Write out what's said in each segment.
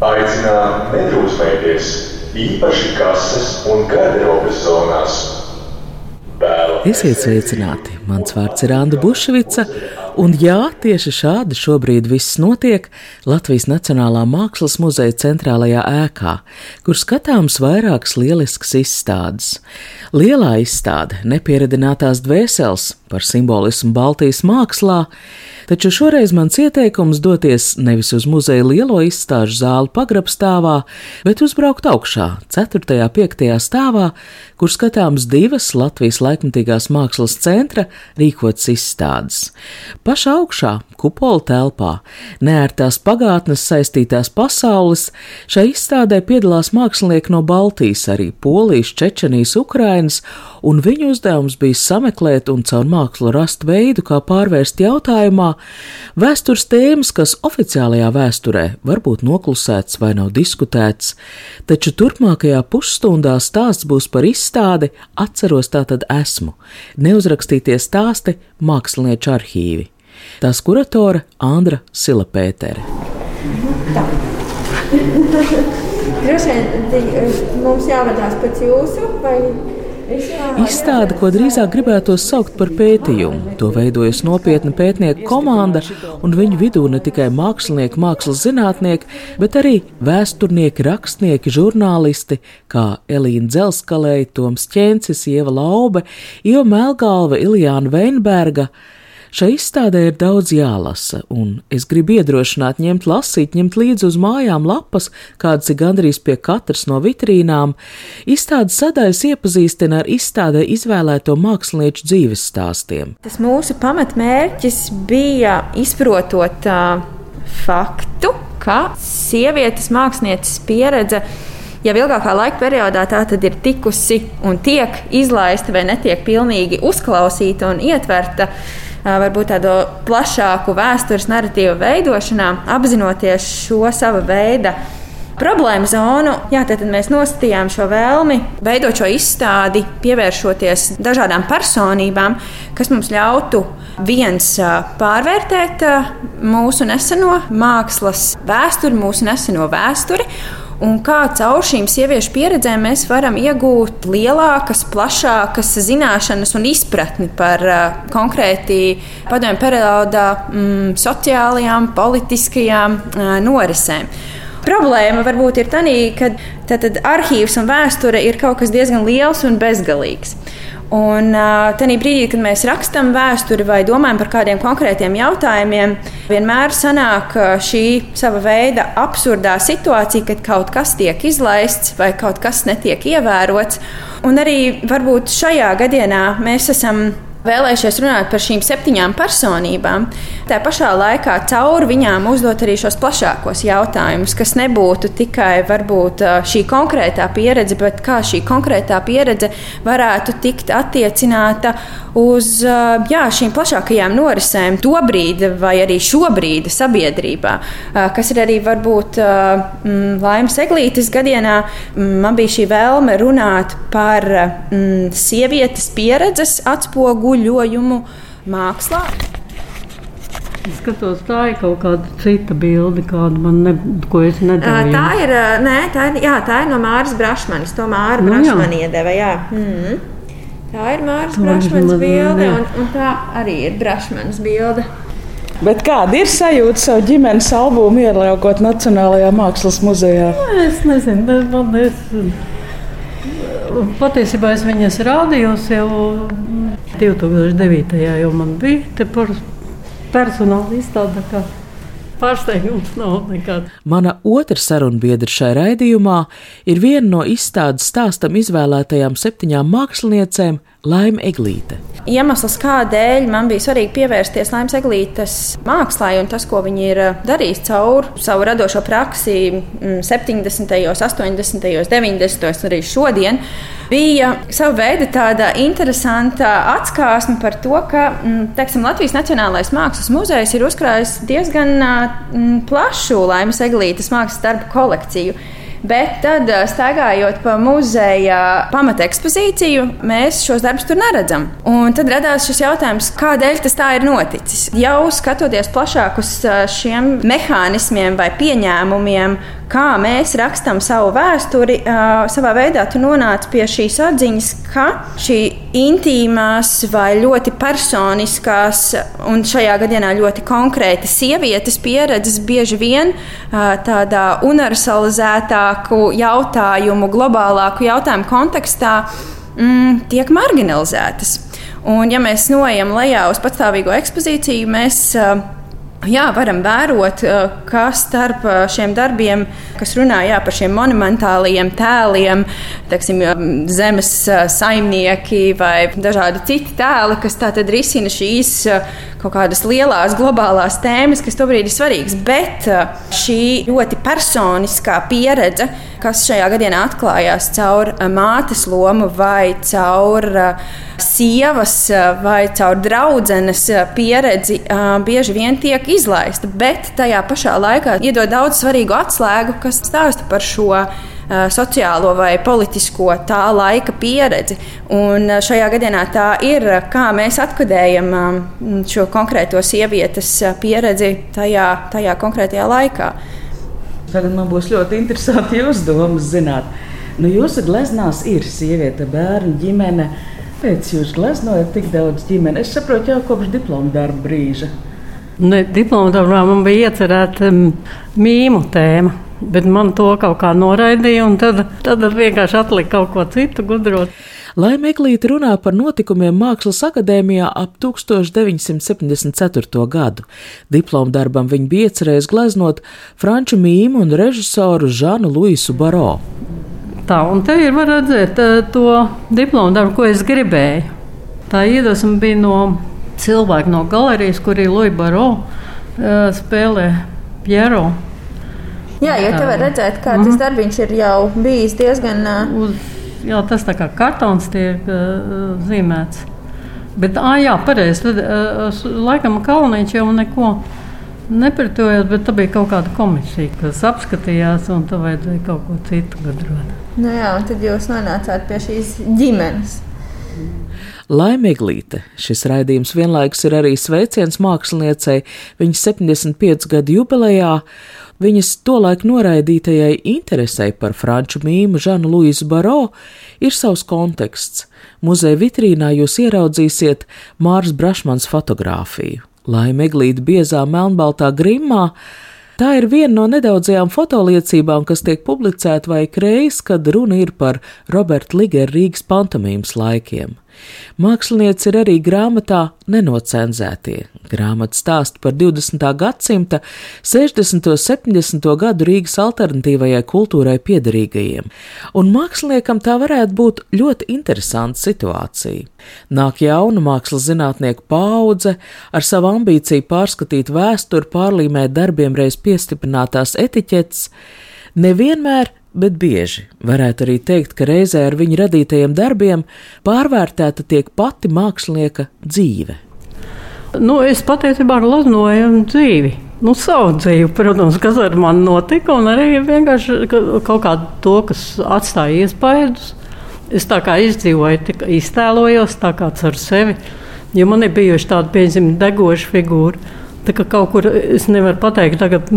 Aicinām nedrūsmēties, īpaši kases un garderobes zonās. Esiet sveicināti! Mans vārds ir Anna Bušvica, un jā, tieši šādi šobrīd viss notiek Latvijas Nacionālā Mākslas muzeja centrālajā ēkā, kur skatāms vairākas lieliskas izstādes. Lielā izstāde - nepieredinātās dvēseles par simbolismu Baltijas mākslā, taču šoreiz mans ieteikums doties nevis uz muzeja lielo izstāžu zāli pagrabstāvā, bet uzbraukt augšā, 4. un 5. stāvā, kur skatāms divas Latvijas laikmatīgās mākslas centra rīkotas izstādes. Pašā augšā, kupola telpā, neērtās pagātnes saistītās pasaules, šai izstādē piedalās mākslinieki no Baltijas, arī Polijas, Čečenijas, Ukrainas, un viņu uzdevums bija sameklēt un caur mākslu rast veidu, kā pārvērst jautājumā vēstures tēmas, kas oficiālajā vēsturē var būt noklusēts vai nav diskutēts, taču turpmākajā pusstundā stāsts būs par izstādi Atceros tātad esmu, neuzrakstītie stāsti mākslinieču arhīvi. Tās kuratore Andra Silapētere. Droši vien mums jāvadās pēc jūsu vai Izstāde, ko drīzāk gribētos saukt par pētījumu, to veidojas nopietna pētnieku komanda, un viņu vidū ne tikai mākslinieki, mākslas zinātnieki, bet arī vēsturnieki, rakstnieki, žurnālisti, kā Elīna Dzelskalēja, Toms Čencis, Ieva Laube, Ieva Melgalva, Iljāna Veinberga. Šai izstādē ir daudz jālasa, un es gribu iedrošināt ņemt lasīt, ņemt līdzi uz mājām lapas, kādas ir gandrīz pie katras no vitrīnām. Izstādes sadaļas iepazīstina ar izstādē izvēlēto mākslinieču dzīves stāstiem. Tas mūsu pamatmērķis bija izprotot uh, faktu, ka sievietes mākslinieces pieredze jau ilgākā laika periodā tā tad ir tikusi un tiek izlaista vai netiek pilnīgi uzklausīta un ietverta varbūt tādu plašāku vēstures narratīvu veidošanā, apzinoties šo sava veida problēmu zonu. Jā, tad mēs nostatījām šo vēlmi veidot šo izstādi, pievēršoties dažādām personībām, kas mums ļautu viens pārvērtēt mūsu neseno mākslas vēsturi, mūsu neseno vēsturi un kā caur šīm sieviešu pieredzēm mēs varam iegūt lielākas, plašākas zināšanas un izpratni par uh, konkrēti padomju periodā mm, sociālajām, politiskajām uh, norisēm. Problēma varbūt ir tā, ka arhīvs un vēsture ir kaut kas diezgan liels un bezgalīgs. Un tajā brīdī, kad mēs rakstām vēsturi vai domājam par kādiem konkrētiem jautājumiem, vienmēr sanāk šī sava veida absurdā situācija, kad kaut kas tiek izlaists vai kaut kas netiek ievērots. Un arī varbūt šajā gadienā mēs esam vēlējušies runāt par šīm septiņām personībām, tā pašā laikā caur viņām uzdot arī šos plašākos jautājumus, kas nebūtu tikai varbūt, šī konkrētā pieredze, bet kā šī konkrētā pieredze varētu tikt attiecināta uz jā, šīm plašākajām norisēm, tobrīd vai arī šobrīd sabiedrībā, kas ir arī varbūt Laimas Eglītes gadienā. Man bija šī vēlme runāt par sievietes pieredzes atspoguļojumu guļojumu mākslā. Es skatos, tā ir kaut kāda cita bilde, kādu man ne, ko es nedēļu. Tā ir, nē, tā ir, jā, tā ir no Māras Brašmanis. To Māra nu, Brašmani iedeva, jā. Mm. Tā ir Māras Brašmanis bilde, un, un tā arī ir Brašmanis bilde. Bet kāda ir sajūta savu ģimenes albumu ieliekot Nacionālajā mākslas muzejā? Es nezinu, bet man ir. Patiesībā es viņas rādījos jau 2009. jau man bija par personāla izstāde. Pārsteigums nav nekāds. Mana otra sarunbiedra šai raidījumā ir viena no izstādes stāstam izvēlētajām septiņām māksliniecēm Laima Eglīte. Iemesls, kādēļ man bija svarīgi pievērsties Laimas Eglītes mākslā un tas, ko viņi ir darījuši caur savu radošo praksi 70., 80., 90. un arī šodien, bija sava veida tāda interesanta atskāsme par to, ka teiksim, Latvijas Nacionālais Mākslas muzejs ir uzkrājis diezgan plašu Laimas Eglītes mākslas darbu kolekciju. Bet tad, staigājot pa muzeja pamata ekspozīciju, mēs šos darbus tur neredzam. Un tad radās šis jautājums, kādēļ tas tā ir noticis. Jau skatoties plašāk uz šiem mehānismiem vai pieņēmumiem, kā mēs rakstām savu vēsturi, savā veidā tu nonāc pie šīs atziņas, ka šī intīmās vai ļoti personiskās un šajā gadījumā ļoti konkrēti sievietes pieredzes bieži vien tādā universalizētāku jautājumu, globālāku jautājumu kontekstā mm, tiek marginalizētas. Un, ja mēs noejam lejā uz patstāvīgo ekspozīciju, mēs uh, Jā, varam vērot, eh, kā starp eh, šiem darbiem, kas runā jā, par šiem monumentāliem tēliem, teiksim, zemes eh, saimnieki vai dažādi citi tēli, kas tātad risina šīs kaut kādas lielās globālās tēmas, kas tobrīd ir svarīgas. Bet šī ļoti personiskā pieredze, kas šajā gadienā atklājās caur mātes lomu vai caur sievas vai caur draudzenes pieredzi, bieži vien tiek izlaista, bet tajā pašā laikā iedod daudz svarīgu atslēgu, kas stāsta par šo sociālo vai politisko tā laika pieredzi. Un šajā gadījumā tā ir, kā mēs atkodējam šo konkrēto sievietes pieredzi tajā, tajā konkrētajā laikā. Tagad man būs ļoti interesanti jūsu domas zināt. Nu, jūsu gleznās ir sieviete, bērni, ģimene. Pēc jūs gleznojat tik daudz ģimenes, es saprotu jau kopš diploma darba brīža. Darbā man bija iecerēta um, mīmu tēma. Bet man to kaut kā noraidīja, un tad, tad vienkārši atlika kaut ko citu gudrot. Lai Meklīte runā par notikumiem Mākslas akadēmijā ap 1974. gadu. Diplomu darbam viņa bija iecerējis gleznot franču mīmu un režisoru Žanu Luisu Baro. Tā, un te ir var redzēt to diplomu darbu, ko es gribēju. Tā iedvesma bija no cilvēki no galerijas, kur ir Luija Baro uh, spēlē Piero. Jā, jo te var redzēt, kā mm. tas mhm. darbiņš ir jau bijis diezgan. Uh... Uz, jā, tas tā kā kartons tiek uh, zīmēts. Bet, ah, jā, pareizi. Tad, uh, laikam, Kalniņš jau neko nepretojās, bet tā bija kaut kāda komisija, kas apskatījās, un tā vajadzēja kaut ko citu gudrot. Nu jā, un tad jūs nonācāt pie šīs ģimenes. Laimīglīte. Šis raidījums vienlaikus ir arī sveiciens māksliniecei viņas 75 gadu jubilejā. Viņas tolaik noraidītajai interesei par franču mīmu Žanu Luisu Baro ir savs konteksts. Muzeja vitrīnā jūs ieraudzīsiet Mārs Brašmans fotografiju. Laimīglīte biezā melnbaltā grimā Tā ir viena no nedaudzajām fotoliecībām, kas tiek publicēta vai kreis, kad runa ir par Roberta Ligera Rīgas pantomīmas laikiem. Mākslinieci ir arī grāmatā Nenocenzētie. Grāmata stāsta par 20. gadsimta 60. un 70. gadu Rīgas alternatīvajai kultūrai piederīgajiem, un māksliniekam tā varētu būt ļoti interesanta situācija. Nāk jauna mākslas zinātnieku paudze ar savu ambīciju pārskatīt vēsturi, pārlīmēt darbiem reiz piestiprinātās etiķetes, nevienmēr bet bieži varētu arī teikt, ka reizē ar viņa radītajiem darbiem pārvērtēta tiek pati mākslinieka dzīve. Nu, es patiesībā glaznoju dzīvi. Nu, savu dzīvi, protams, kas ar mani notika, un arī vienkārši kaut kādu to, kas atstāja iespaidus. Es tā kā izdzīvoju, iztēlojos tā kā ar sevi. Jo man ir bijuši tādi, piemēram, degoši figūri. Tā kā kaut kur es nevaru pateikt, tagad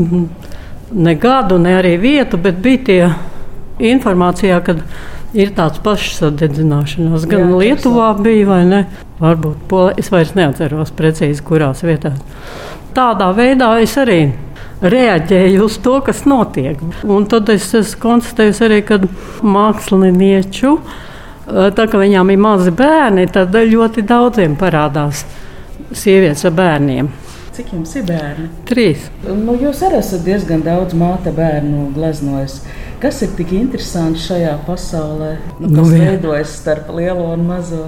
ne gadu, ne arī vietu, bet bija tie informācijā, kad ir tāds pašsadedzināšanās. Gan Jā, Lietuvā bija, vai ne? Varbūt Polē, es vairs neatceros precīzi, kurās vietās. Tādā veidā es arī reaģēju uz to, kas notiek. Un tad es, es konstatēju arī, ka mākslinieču, tā kā viņām ir mazi bērni, tad ļoti daudziem parādās sievietes ar bērniem. Cik jums ir bērni? Trīs. Nu, jūs arī esat diezgan daudz māte bērnu gleznojis. Kas ir tik interesanti šajā pasaulē, nu, kas nu, veidojas starp lielo un mazo?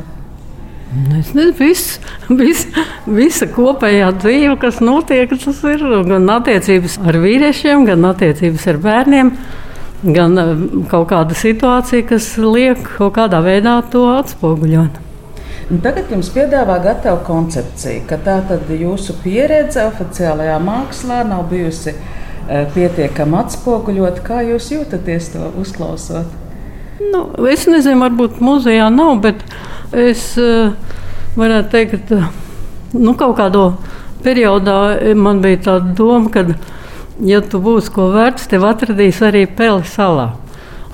Es nezinu, viss, viss, visa kopējā dzīve, kas notiek, tas ir gan attiecības ar vīriešiem, gan attiecības ar bērniem, gan eh, kaut kāda situācija, kas liek kaut kādā veidā to atspoguļot. Un tagad jums piedāvā gatavu koncepciju, ka tā tad jūsu pieredze oficiālajā mākslā nav bijusi eh, pietiekami atspoguļot. Kā jūs jūtaties to uzklausot? Nu, es nezinu, varbūt muzejā nav, bet es uh, varētu teikt, ka nu, kaut kādā periodā man bija tāda doma, ka, ja tu būsi ko vērts, tev atradīs arī Peli salā.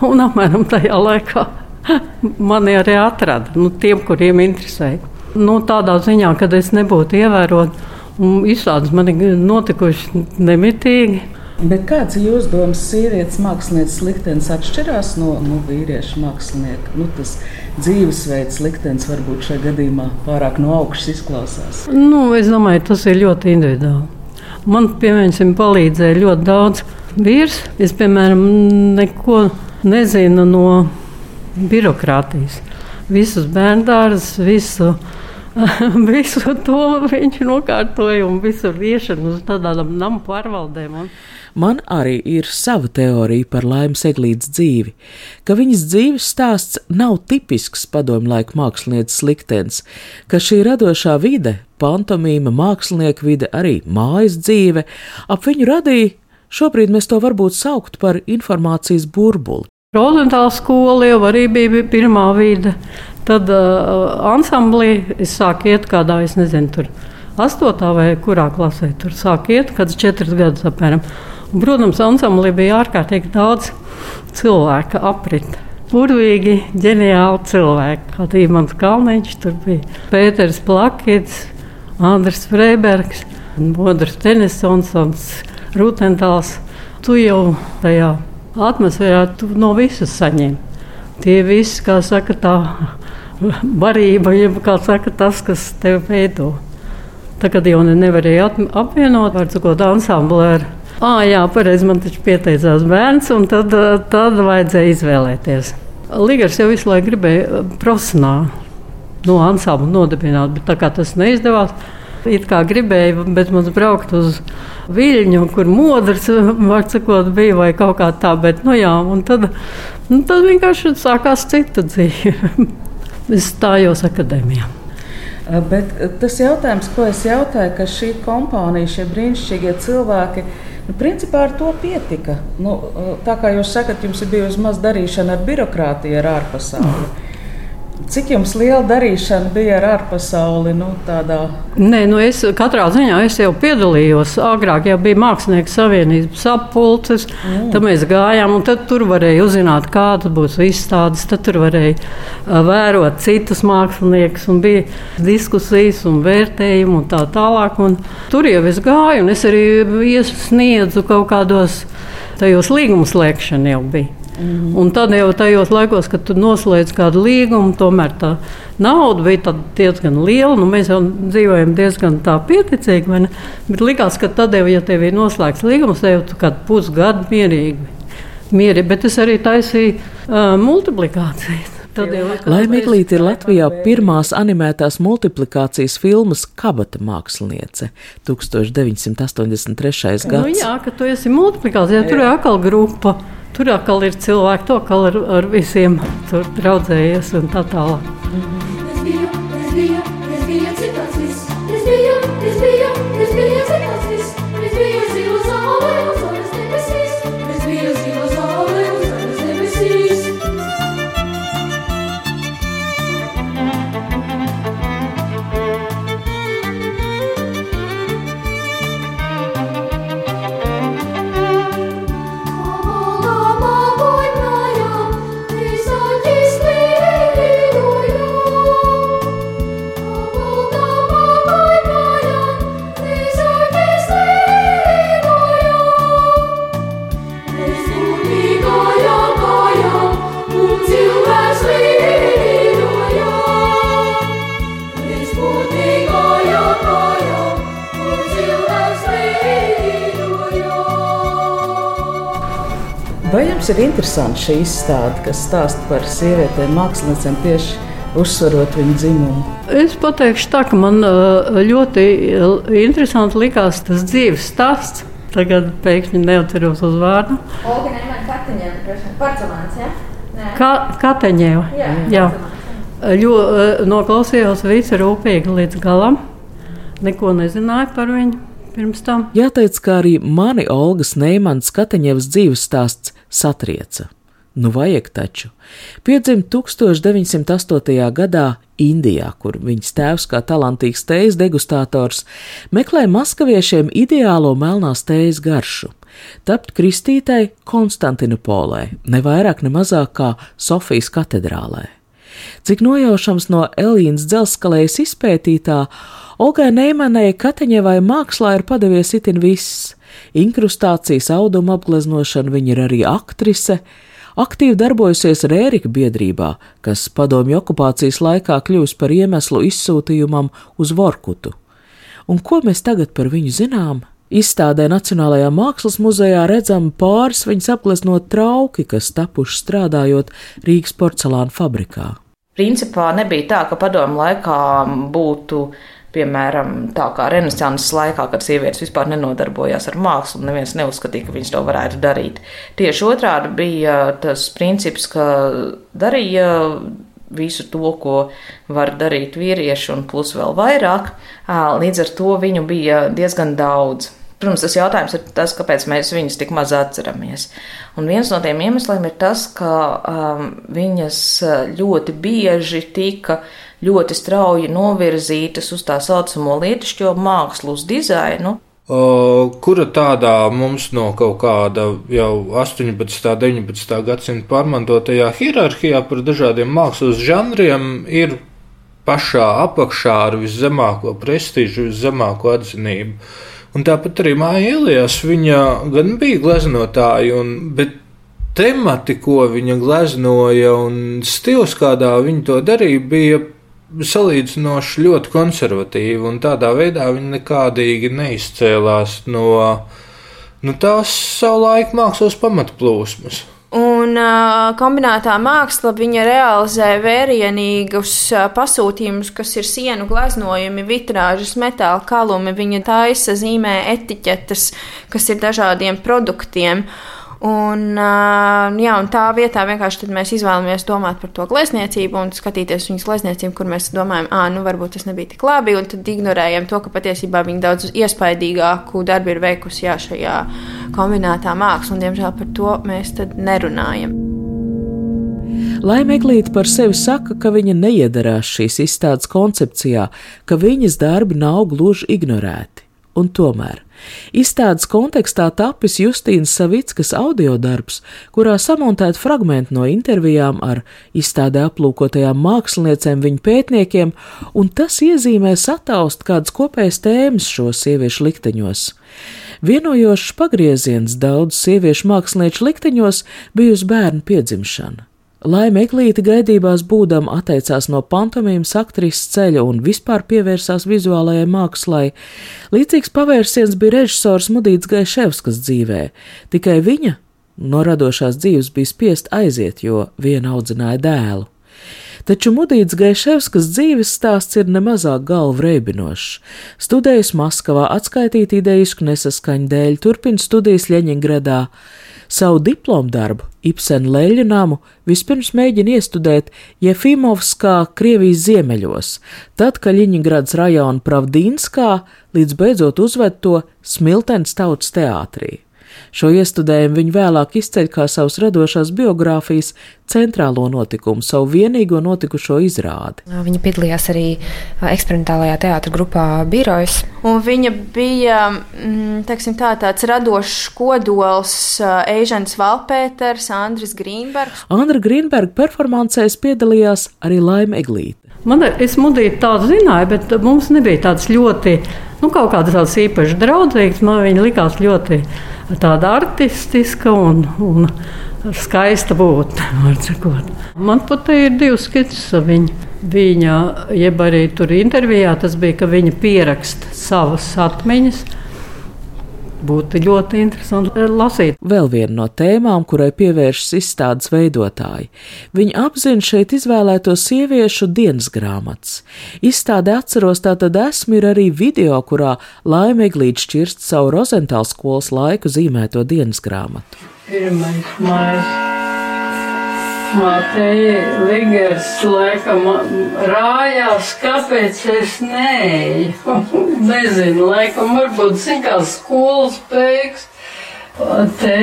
Un apmēram tajā laikā mani arī atrada nu, tiem, kuriem interesēja. Nu, tādā ziņā, ka es nebūtu ievērot, un izstādes man ir notikušas nemitīgi. Bet kāds ir jūsu domas, sievietes mākslinieces liktenis atšķirās no nu, vīriešu mākslinieka? Nu, tas dzīvesveids liktenis varbūt šajā gadījumā pārāk no augšas izklausās. Nu, es domāju, tas ir ļoti individuāli. Man, piemēram, palīdzēja ļoti daudz vīrs. Es, piemēram, neko nezinu no birokrātijas. Visus bērndārus, visu, visu to viņš nokārtoja un visur iešanu uz tādām namu pārvaldēm. Un Man arī ir sava teorija par laimes eglītes dzīvi, ka viņas dzīves stāsts nav tipisks padomju laika mākslinieces liktenis, ka šī radošā vide, pantomīma, mākslinieka vide, arī mājas dzīve ap viņu radīja, šobrīd mēs to varbūt saukt par informācijas burbuli. Rozentāla skola jau arī bija pirmā vide. Tad uh, ansamblī es sāku iet kādā, es nezinu, tur astotā vai kurā klasē. Tur sāk iet, kad četras gadus apmēram. Un, protams, ansamblī bija ārkārtīgi daudz cilvēku aprita. Burvīgi, ģeniāli cilvēki. Kā Tīmans Kalniņš, tur bija Pēters Plakits, Andris Freibergs, Bodrs Tenisons, Rutentāls. Tu jau tajā atmosfērā no visas saņem. Tie visi, kā saka, tā barība, jeb kā saka, tas, kas tev veido. Tagad jau nevarēja apvienot, var sakot, ansambli ar Ah, jā, pareizi, man taču pieteicās bērns, un tad, tad vajadzēja izvēlēties. Ligars jau visu laiku gribēja profesionāli no ansambla nodibināt, bet tā kā tas neizdevās, it kā gribēja, bet mums braukt uz viļņu, kur modrs, sakot, bija vai kaut kā tā, bet, nu jā, un tad, nu, tad vienkārši sākās cita dzīve. es stājos akadēmijā. Bet tas jautājums, ko es jautāju, ka šī kompānija, šie brīnišķīgie cilvēki, Nu, principā ar to pietika. Nu, tā kā jūs sakat, jums ir bijusi maz darīšana ar birokrātiju, ar ārpasauli. Mm. Cik jums liela darīšana bija ar ārpasauli? Nu, tādā... Nē, nu es katrā ziņā es jau piedalījos. Agrāk jau bija Mākslinieks savienības sapulces, mm. tad mēs gājām, un tur varēja uzzināt, kādas būs izstādes. Tad tur varēja vērot citus māksliniekus, un bija diskusijas un vērtējumi un tā tālāk. Un tur jau es gāju, un es arī iesniedzu kaut kādos tajos līgumslēgšana jau bija. Mm. Un tad jau tajos laikos, kad tu noslēdz kādu līgumu, tomēr tā nauda bija diezgan liela. Nu, mēs jau dzīvojam diezgan pieticīgi, bet likās, ka tad jau, ja tev ir noslēgts līgums, tev jau kādu pusgadu mierīgi. Mieri, bet es arī taisīju uh, multiplikācijas. Laimīglīte ir Latvijā pirmās animētās multiplikācijas filmas Kabata māksliniece 1983. gads. Nu, jā, ka tu esi multiplikācijā, tur ir atkal grupa. Tur atkal ir cilvēki, to kā ar, ar visiem tur draudzējies un tā tālāk. Es biju, es biju, es biju citāds viss. Es biju, ir interesanti šī izstāde, kas stāsta par sievietēm, mākslinieckēm tieši uzsverot viņa dzimumu. Es pateikšu tā, ka man ļoti interesanti likās tas dzīves stāsts. Tagad pēkšņi neatceros uz vārdu. Olga Nemēna Kateņēva, Parcelāns, ja? Ka, Kateņēva. Jā. Jā. Ļo, noklausījos visu rūpīgi līdz galam. Neko nezināju par viņu pirms tam. Jāteic, ka arī mani Olgas Neimans Kateņevas dzīves stāsts satrieca. Nu, vajag taču. Piedzima 1908. gadā Indijā, kur viņas tēvs, kā talantīgs tējas degustātors, meklēja maskaviešiem ideālo melnās tējas garšu. Tapt kristītai Konstantinopolē, ne vairāk ne mazāk kā Sofijas katedrālē. Cik nojaušams no Elīnas dzelzskalējas izpētītā, Olgai Neimanai Kateņevai mākslā ir padevies itin viss. Inkrustācijas auduma apgleznošana viņa ir arī aktrise, aktīvi darbojusies Rērika biedrībā, kas padomju okupācijas laikā kļūst par iemeslu izsūtījumam uz Vorkutu. Un ko mēs tagad par viņu zinām? Izstādē Nacionālajā Mākslas muzejā redzam pāris viņas apgleznot trauki, kas tapuši strādājot Rīgas porcelāna fabrikā. Principā nebija tā, ka padomu laikā būtu Piemēram, tā kā Renesanses laikā, kad sievietes vispār nenodarbojās ar mākslu, neviens neuzskatīja, ka viņas to varētu darīt. Tieši otrādi bija tas princips, ka darīja visu to, ko var darīt vīrieši, un plus vēl vairāk. Līdz ar to viņu bija diezgan daudz. Protams, tas jautājums ir tas, kāpēc mēs viņus tik maz atceramies. Un viens no tiem iemesliem ir tas, ka um, viņas ļoti bieži tika ļoti strauji novirzītas uz tā saucamo lietišķo mākslu, uz dizainu. Kura tādā mums no kaut kāda jau 18. un 19. gadsimta pārmantotajā hierarhijā par dažādiem mākslas žanriem ir pašā apakšā ar viszemāko prestižu, viszemāko atzinību. Un tāpat arī Māja Elijas, viņa gan bija gleznotāja, un, bet temati, ko viņa gleznoja, un stils, kādā viņa to darīja, bija salīdzinoši ļoti konservatīvi, un tādā veidā viņi nekādīgi neizcēlās no nu, tās savulaik mākslas pamatplūsmas. Un uh, kombinētā māksla realizē vērienīgus uh, pasūtījumus, kas ir sienu gleznojumi, vitrāžas, metāla kalumi. Viņa taisa zīmē etiķetes, kas ir dažādiem produktiem. Uh, Un, jā, un tā vietā vienkārši mēs izvēlamies domāt par to glezniecību un skatīties viņas glezniecību, kur mēs domājam, ah, nu varbūt tas nebija tik labi, un tad ignorējam to, ka patiesībā viņa daudz iespaidīgāku darbu ir veikusi jā, šajā kombinētā mākslā, un diemžēl par to mēs nerunājam. Laimīglīte par sevi saka, ka viņa neiedarās šīs izstādes koncepcijā, ka viņas darbi nav gluži ignorēti. Un tomēr izstādes kontekstā tapis Justīnas Savickas audio darbs, kurā samontēta fragmenti no intervijām ar izstādē aplūkotajām māksliniecēm, viņu pētniekiem, un tas iezīmē sataust kādas kopējas tēmas šo sieviešu likteņos. Vienojošs pagrieziens daudz sieviešu mākslinieču likteņos bijusi bērnu piedzimšana. Laime Eglīte gaidībās būdam atteicās no pantomīmas aktrises ceļa un vispār pievērsās vizuālajai mākslai. Līdzīgs pavērsiens bija režisors Mudīts Gaiševskas dzīvē, tikai viņa no radošās dzīves bija spiest aiziet, jo viena audzināja dēlu. Taču Mudīts Gaiševskas dzīves stāsts ir nemazāk galvu reibinošs. Studējis Maskavā, atskaitīt ideju nesaskaņu dēļ, turpina studijas Ļeņingradā. Savu diplomu darbu Ibsena leļu namu vispirms mēģina iestudēt Jefimovskā, Krievijas ziemeļos, tad Kaļiņgrads rajona Pravdīnskā līdz beidzot uzved to Smiltens tautas teātrī. Šo iestudējumu viņa vēlāk izceļ kā savas radošās biogrāfijas centrālo notikumu, savu vienīgo notikušo izrādi. Viņa piedalījās arī eksperimentālajā teātras grupā Birojas. Un viņa bija mm, teiksim, tā, tāds radošs kodols Eižens Valpēters, Andris Grīnbergs. Andra Grīnberga performancēs piedalījās arī Laima Eglīte. Man ir smudīta tāda zināja, bet mums nebija tādas ļoti, nu, kaut kādas tādas īpašas draudzīgas. Man viņa likās ļoti tāda artistiska un, un skaista būtne. Man pat ir divas skices viņa. Viņa, jeb arī tur intervijā, tas bija, ka viņa pieraksta savas atmiņas. Būtu ļoti interesanti lasīt. Vēl viena no tēmām, kurai pievēršas izstādes veidotāji. Viņi apzina šeit izvēlēto sieviešu dienas grāmatas. Izstāde atceros tātad esmu ir arī video, kurā laimīglīdz šķirst savu Rozentāls skolas laiku zīmēto dienas grāmatu. Pirmais mājas. Mateja Ligers laikam rājās, kāpēc es neeju. Nezinu, laikam varbūt zin kā skolas beigas. Te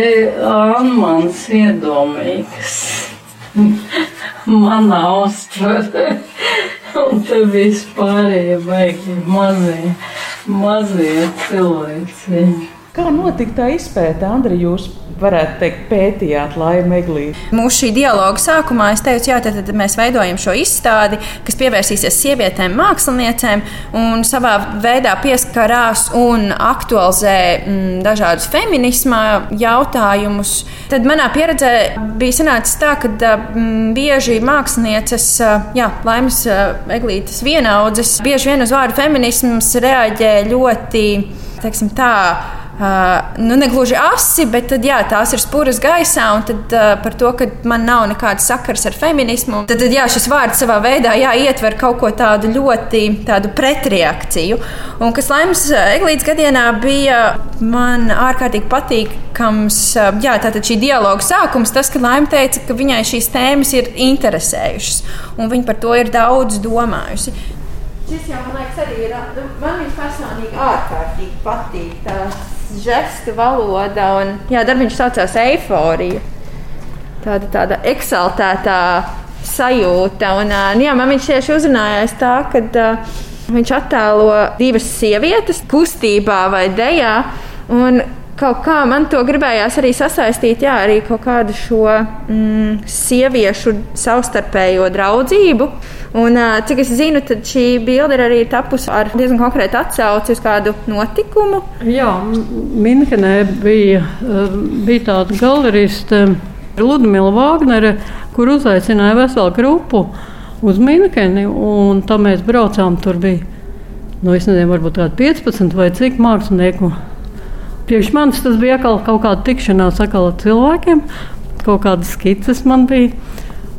Anmans iedomīgs. Manā uztvere. Un te vispārējie baigi mazie, mazie cilvēci. Kā notika tā izpēta, Andri? Jūs varētu teikt, pētījāt Laima Eglīti? Mūsu šī dialoga sākumā es teicu, jā, tad, tad mēs veidojam šo izstādi, kas pievērsīsies sievietēm, māksliniecēm un savā veidā pieskarās un aktualizē mm, dažādus feminisma jautājumus. Tad manā pieredzē bija sanācis tā, ka mm, bieži mākslinieces, jā, Laimas Eglītes vienaudzes, bieži vien uz vārdu feminisms reaģē ļoti, teiksim tā, Uh, nu, ne gluži asi, bet tad, jā, tās ir spūras gaisā. Un tad, uh, par to, ka man nav nekāda sakars ar feminismu, tad, tad jā, šis vārds savā veidā jā, ietver kaut ko tādu ļoti tādu pretreakciju. Un kas laimes eglītes gadienā bija man ārkārtīgi patīkams, uh, jā, tātad šī dialoga sākums, tas, ka laime teica, ka viņai šīs tēmas ir interesējušas, un viņa par to ir daudz domājusi. Šis jau, man liekas, arī ir. Man viņš personīgi ārkārtīgi patīk. Tās žestu valoda. Un, jā, darbiņš saucās Eiforija. Tāda, tāda eksaltētā sajūta. Un, jā, man viņš tieši uzrunājās tā, ka viņš attēlo divas sievietes kustībā vai dejā. Un kaut kā man to gribējās arī sasaistīt jā, arī kaut kādu šo mm, sieviešu savstarpējo draudzību. Un, cik es zinu, tad šī bilde ir arī tapusi ar diezgan konkrētu atsauci uz kādu notikumu. Jā, Minhenē bija, bija tāda galeriste Ludmila Vāgnere, kur uzaicināja veselu grupu uz Minheni, un tā mēs braucām. Tur bija, nu, es nezinu, varbūt kādi 15 vai cik mākslinieku. Priekš manis tas bija atkal kaut kāda tikšanās ar cilvēkiem, kaut kādas skices man bija.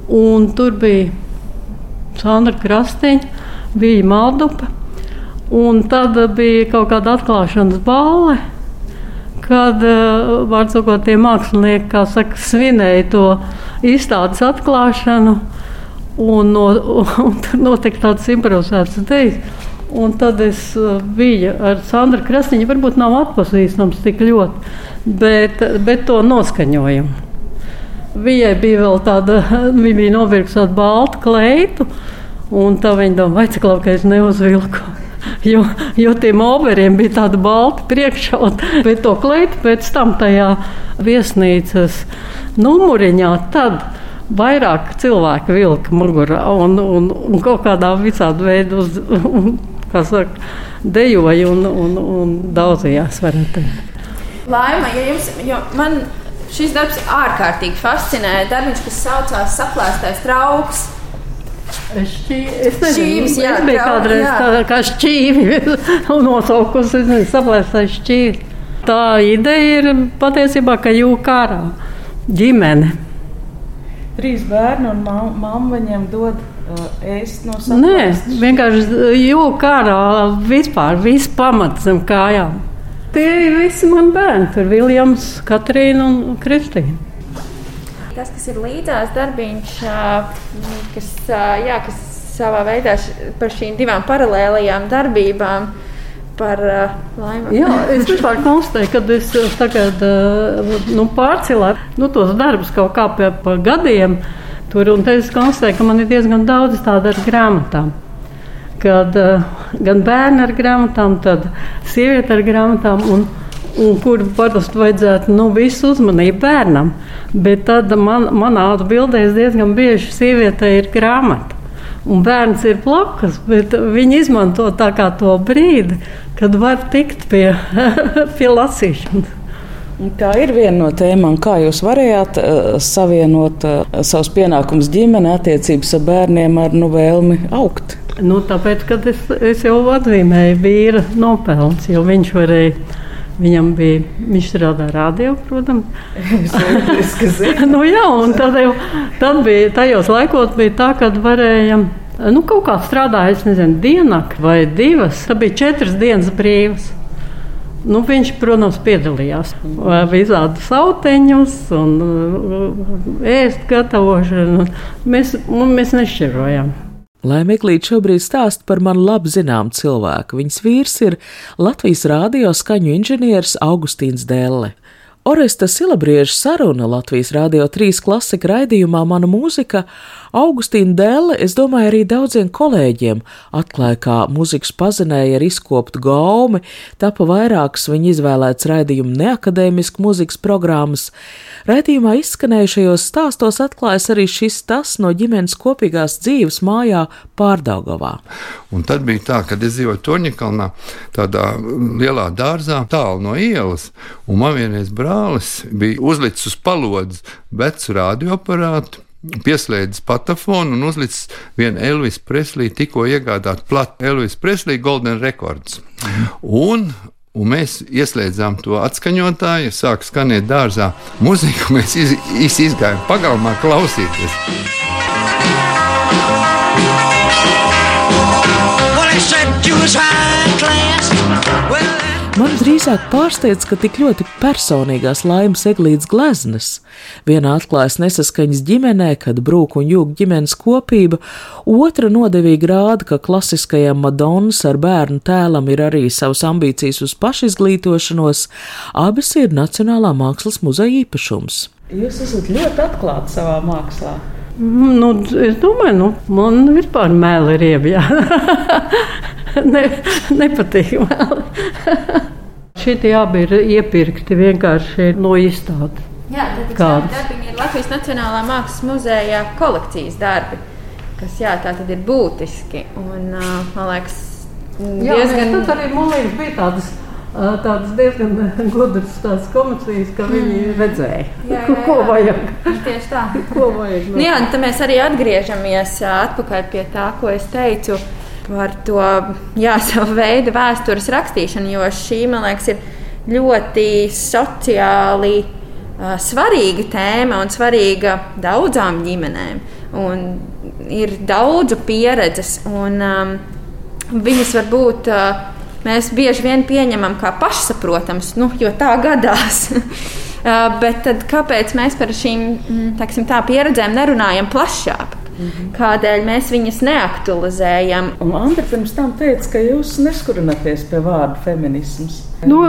Un tur bija Sandra Krastiņa, bija Maldupa. Un tad bija kaut kāda atklāšanas balva, kad uh, sakot, tie mākslinieki saka, svinēja to izstādes atklāšanu. Un, no, un tur notika tāds improvizēts dejs. Un tad es uh, biju ar Sandru Krasniņu. Varbūt nav atpazīstams tik ļoti, bet, bet to noskaņojumu. Viņai bija vēl tāda, viņa bija novilkusi tādu baltu kleitu, un tā viņa domā, vai cik labi, ka es neuzvilku. Jo, jo tiem oberiem bija tāda balta priekšauta, bet to kleitu pēc tam tajā viesnīcas numuriņā. Tad vairāk cilvēku vilka mugurā un, un, un kaut kādā visādi veidā uz, kā saka, dejoja un, un, un daudzījās. Laima, ja jums, jo man Šis darbs ārkārtīgi fascinē. Darbiņš, kas saucās Saplēstais trauks. Šķī, es nezinu, šķīvis, jā, es biju kādreiz jā. tā kā šķīvi nosaukusi, es nezinu, saplēstais šķīvis. Tā ideja ir patiesībā, ka jūka ārā ģimene. Trīs bērni un mamma viņiem dod ēst no savas. Nē, vienkārši jūka ārā vispār, viss pamats zem kājām. Tie ir visi mani bērni. Tur ir Viljams, Katrīna un Kristīna. Tas, kas ir līdzās darbiņš, kas, jā, kas savā veidā par šīm divām paralēlajām darbībām. Par, uh, Jā, es vispār konstatēju, ka es tagad uh, nu, pārcēlēju nu, tos darbus kaut kā pie, pa gadiem. Tur, un es konstatēju, ka man ir diezgan daudz tādu ar grāmatām kad uh, gan bērni ar grāmatām, tad sieviete ar grāmatām. Un, un kur parasti vajadzētu nu, visu uzmanību bērnam. Bet tad man, manā atbildēs diezgan bieži sieviete ir grāmata. Un bērns ir blakus, bet viņi izmanto to brīdi, kad var tikt pie, pie lasīšanas. Tā ir viena no tēmām, kā jūs varējāt uh, savienot uh, savus pienākumus ģimene, attiecības ar bērniem ar nu, vēlmi augt. Nu, tāpēc, kad es, es jau atzīmēju vīra nopelns, jo viņš varēja Viņam bija, viņš strādāja radio, protams. nu, jā, un tad, jau, tad bija, tajos laikos bija tā, ka varēja, nu, kaut kā strādāja, es nezinu, dienak vai divas, tad bija četras dienas brīvas. Nu, viņš, protams, piedalījās visādi sauteņus un ēst gatavošanu. Mēs, mēs nešķirojām. Lai Miklīt šobrīd stāst par man labi zinām cilvēku, viņas vīrs ir Latvijas rādio skaņu inženieris Augustīns Dēlle. Oresta Silabrieža saruna Latvijas Rādio 3 klasika raidījumā Mana mūzika Augustīna Dēle, es domāju, arī daudziem kolēģiem atklāja, kā mūzikas pazinēja ar izkoptu gaumi, tapa vairākas viņa izvēlētas raidījumu neakadēmisku mūzikas programmas. Raidījumā izskanējušajos stāstos atklājas arī šis tas no ģimenes kopīgās dzīves mājā Pārdaugavā. Un tad bija tā, ka es dzīvoju Torņakalnā, tādā lielā dārzā, tālu no ielas, un man vienreiz brālis bija uzlicis uz palodzes vecu radioaparātu. Pieslēdzis patafonu un uzlicis vienu Elvis Preslī, tikko iegādātu platu Elvis Preslī Golden Records. Un Un mēs ieslēdzām to atskaņotāju, sāk skanēt dārzā mūziku, mēs iz, iz, izgājām pagalmā klausīties. Well, Man drīzāk pārsteidz, ka tik ļoti personīgās laimes eglītes gleznas. Viena atklājas nesaskaņas ģimenē, kad brūk un jūg ģimenes kopība, otra nodevīgi rāda, ka klasiskajam Madonas ar bērnu tēlam ir arī savas ambīcijas uz pašizglītošanos, abas ir Nacionālā mākslas muzeja īpašums. Jūs esat ļoti atklāti savā mākslā. Nu, es domāju, nu, man vispār mēlē ir iebjā. ne, nepatīk man. Šitie abi ir iepirkti vienkārši no izstādes. Jā, tādi darbi ir Latvijas Nacionālā Mākslas muzeja kolekcijas darbi, kas jā, tā tad ir būtiski. Un, man liekas, jā, diezgan... tas arī man liekas, bija tādas. Tādas diezgan gudras komercijas, ka viņi mm. redzēja, jā, jā, jā. ko vajag. Tieši tā. ko vajag no. Nu, jā, tad mēs arī atgriežamies atpakaļ pie tā, ko es teicu par to jā, savu veidu vēstures rakstīšanu, jo šī, man liekas, ir ļoti sociāli uh, svarīga tēma un svarīga daudzām ģimenēm. Un ir daudzu pieredzes, un um, viņas varbūt uh, mēs bieži vien pieņemam kā pašsaprotams, nu, jo tā gadās. uh, bet tad, kāpēc mēs par šīm tā, pieredzēm nerunājam plašāk? -hmm. Kādēļ mēs viņas neaktualizējam? Un Andra pirms tam teica, ka jūs neskurināties pie vārda feminisms. Nu,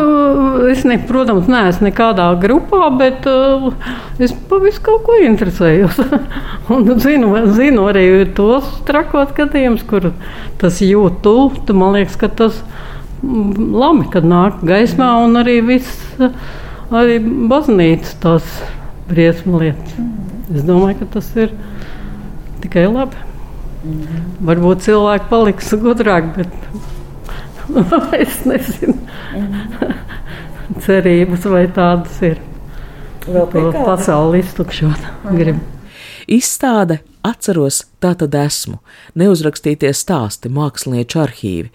es, ne, protams, neesmu nekādā grupā, bet uh, es pavisam kaut ko interesējos. un zinu, zinu arī tos trakos gadījumus, kur tas jūt tuvu. Man liekas, ka tas mm, labi, kad nāk gaismā un arī viss, arī baznīca tās briesmu lietas. Es domāju, ka tas ir tikai labi. Mm -hmm. Varbūt cilvēki paliks gudrāki, bet es nezinu. Mm -hmm. Cerības vai tādas ir. Vēl pie pasauli iztukšot. Mm -hmm. Izstāde Atceros, tā tad esmu, neuzrakstītie stāsti, mākslinieču arhīvi.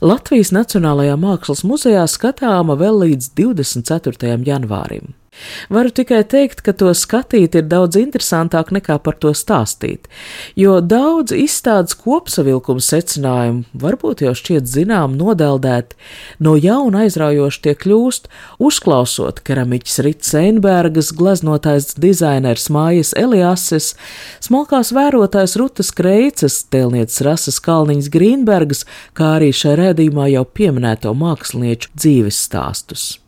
Latvijas Nacionālajā Mākslas muzejā skatāma vēl līdz 24. janvārim. Varu tikai teikt, ka to skatīt ir daudz interesantāk nekā par to stāstīt, jo daudz izstādes kopsavilkuma secinājumu varbūt jau šķiet zinām nodeldēt, no jauna aizraujoši tie kļūst, uzklausot keramiķis Rits Einbergas, glaznotājs dizainers Mājas Eliases, smalkās vērotājs Rutas Kreicas, tēlnieces Rasas Kalniņas Grīnbergas, kā arī šajā rēdījumā jau pieminēto mākslinieču dzīves stāstus.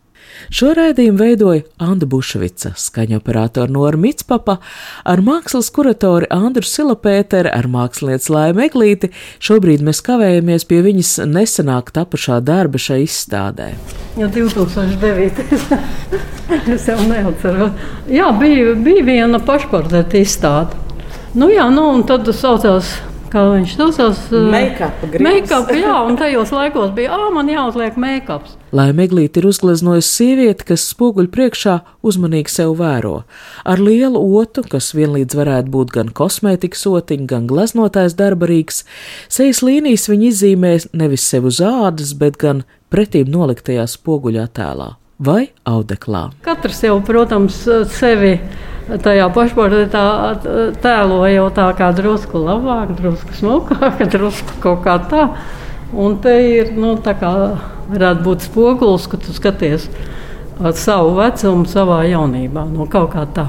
Šo raidījumu veidoja Anna Bušvica, skaņoperātora Nora Mitspapa, ar mākslas kuratori Andru Silapēteru, ar mākslinieci Laimu Eglīti. Šobrīd mēs kavējamies pie viņas nesenāk tapušā darba šai izstādē. Ja 2009. es jau neatceros. Jā, bija, bija viena pašportreta izstāde. Nu jā, nu un tad saucās kā viņš saucās. Make-up, make jā, un tajos laikos bija, ah, man jāuzliek make-ups. Lai Meglīte ir uzgleznojusi sievieti, kas spoguļu priekšā uzmanīgi sev vēro. Ar lielu otu, kas vienlīdz varētu būt gan kosmētikas otiņa, gan gleznotājs darbarīgs, sejas līnijas viņa izzīmē nevis sev uz ādas, bet gan pretīm noliktajā spoguļā tēlā. vai audeklā. Katrs jau, protams, sevi tajā pašportretā tēlo jau tā kā drusku labāk, drusku smukāk, drusku kaut kā tā. Un te ir, nu, tā kā varētu būt spogulis, ka tu skaties savu vecumu, savā jaunībā, no kaut kā tā.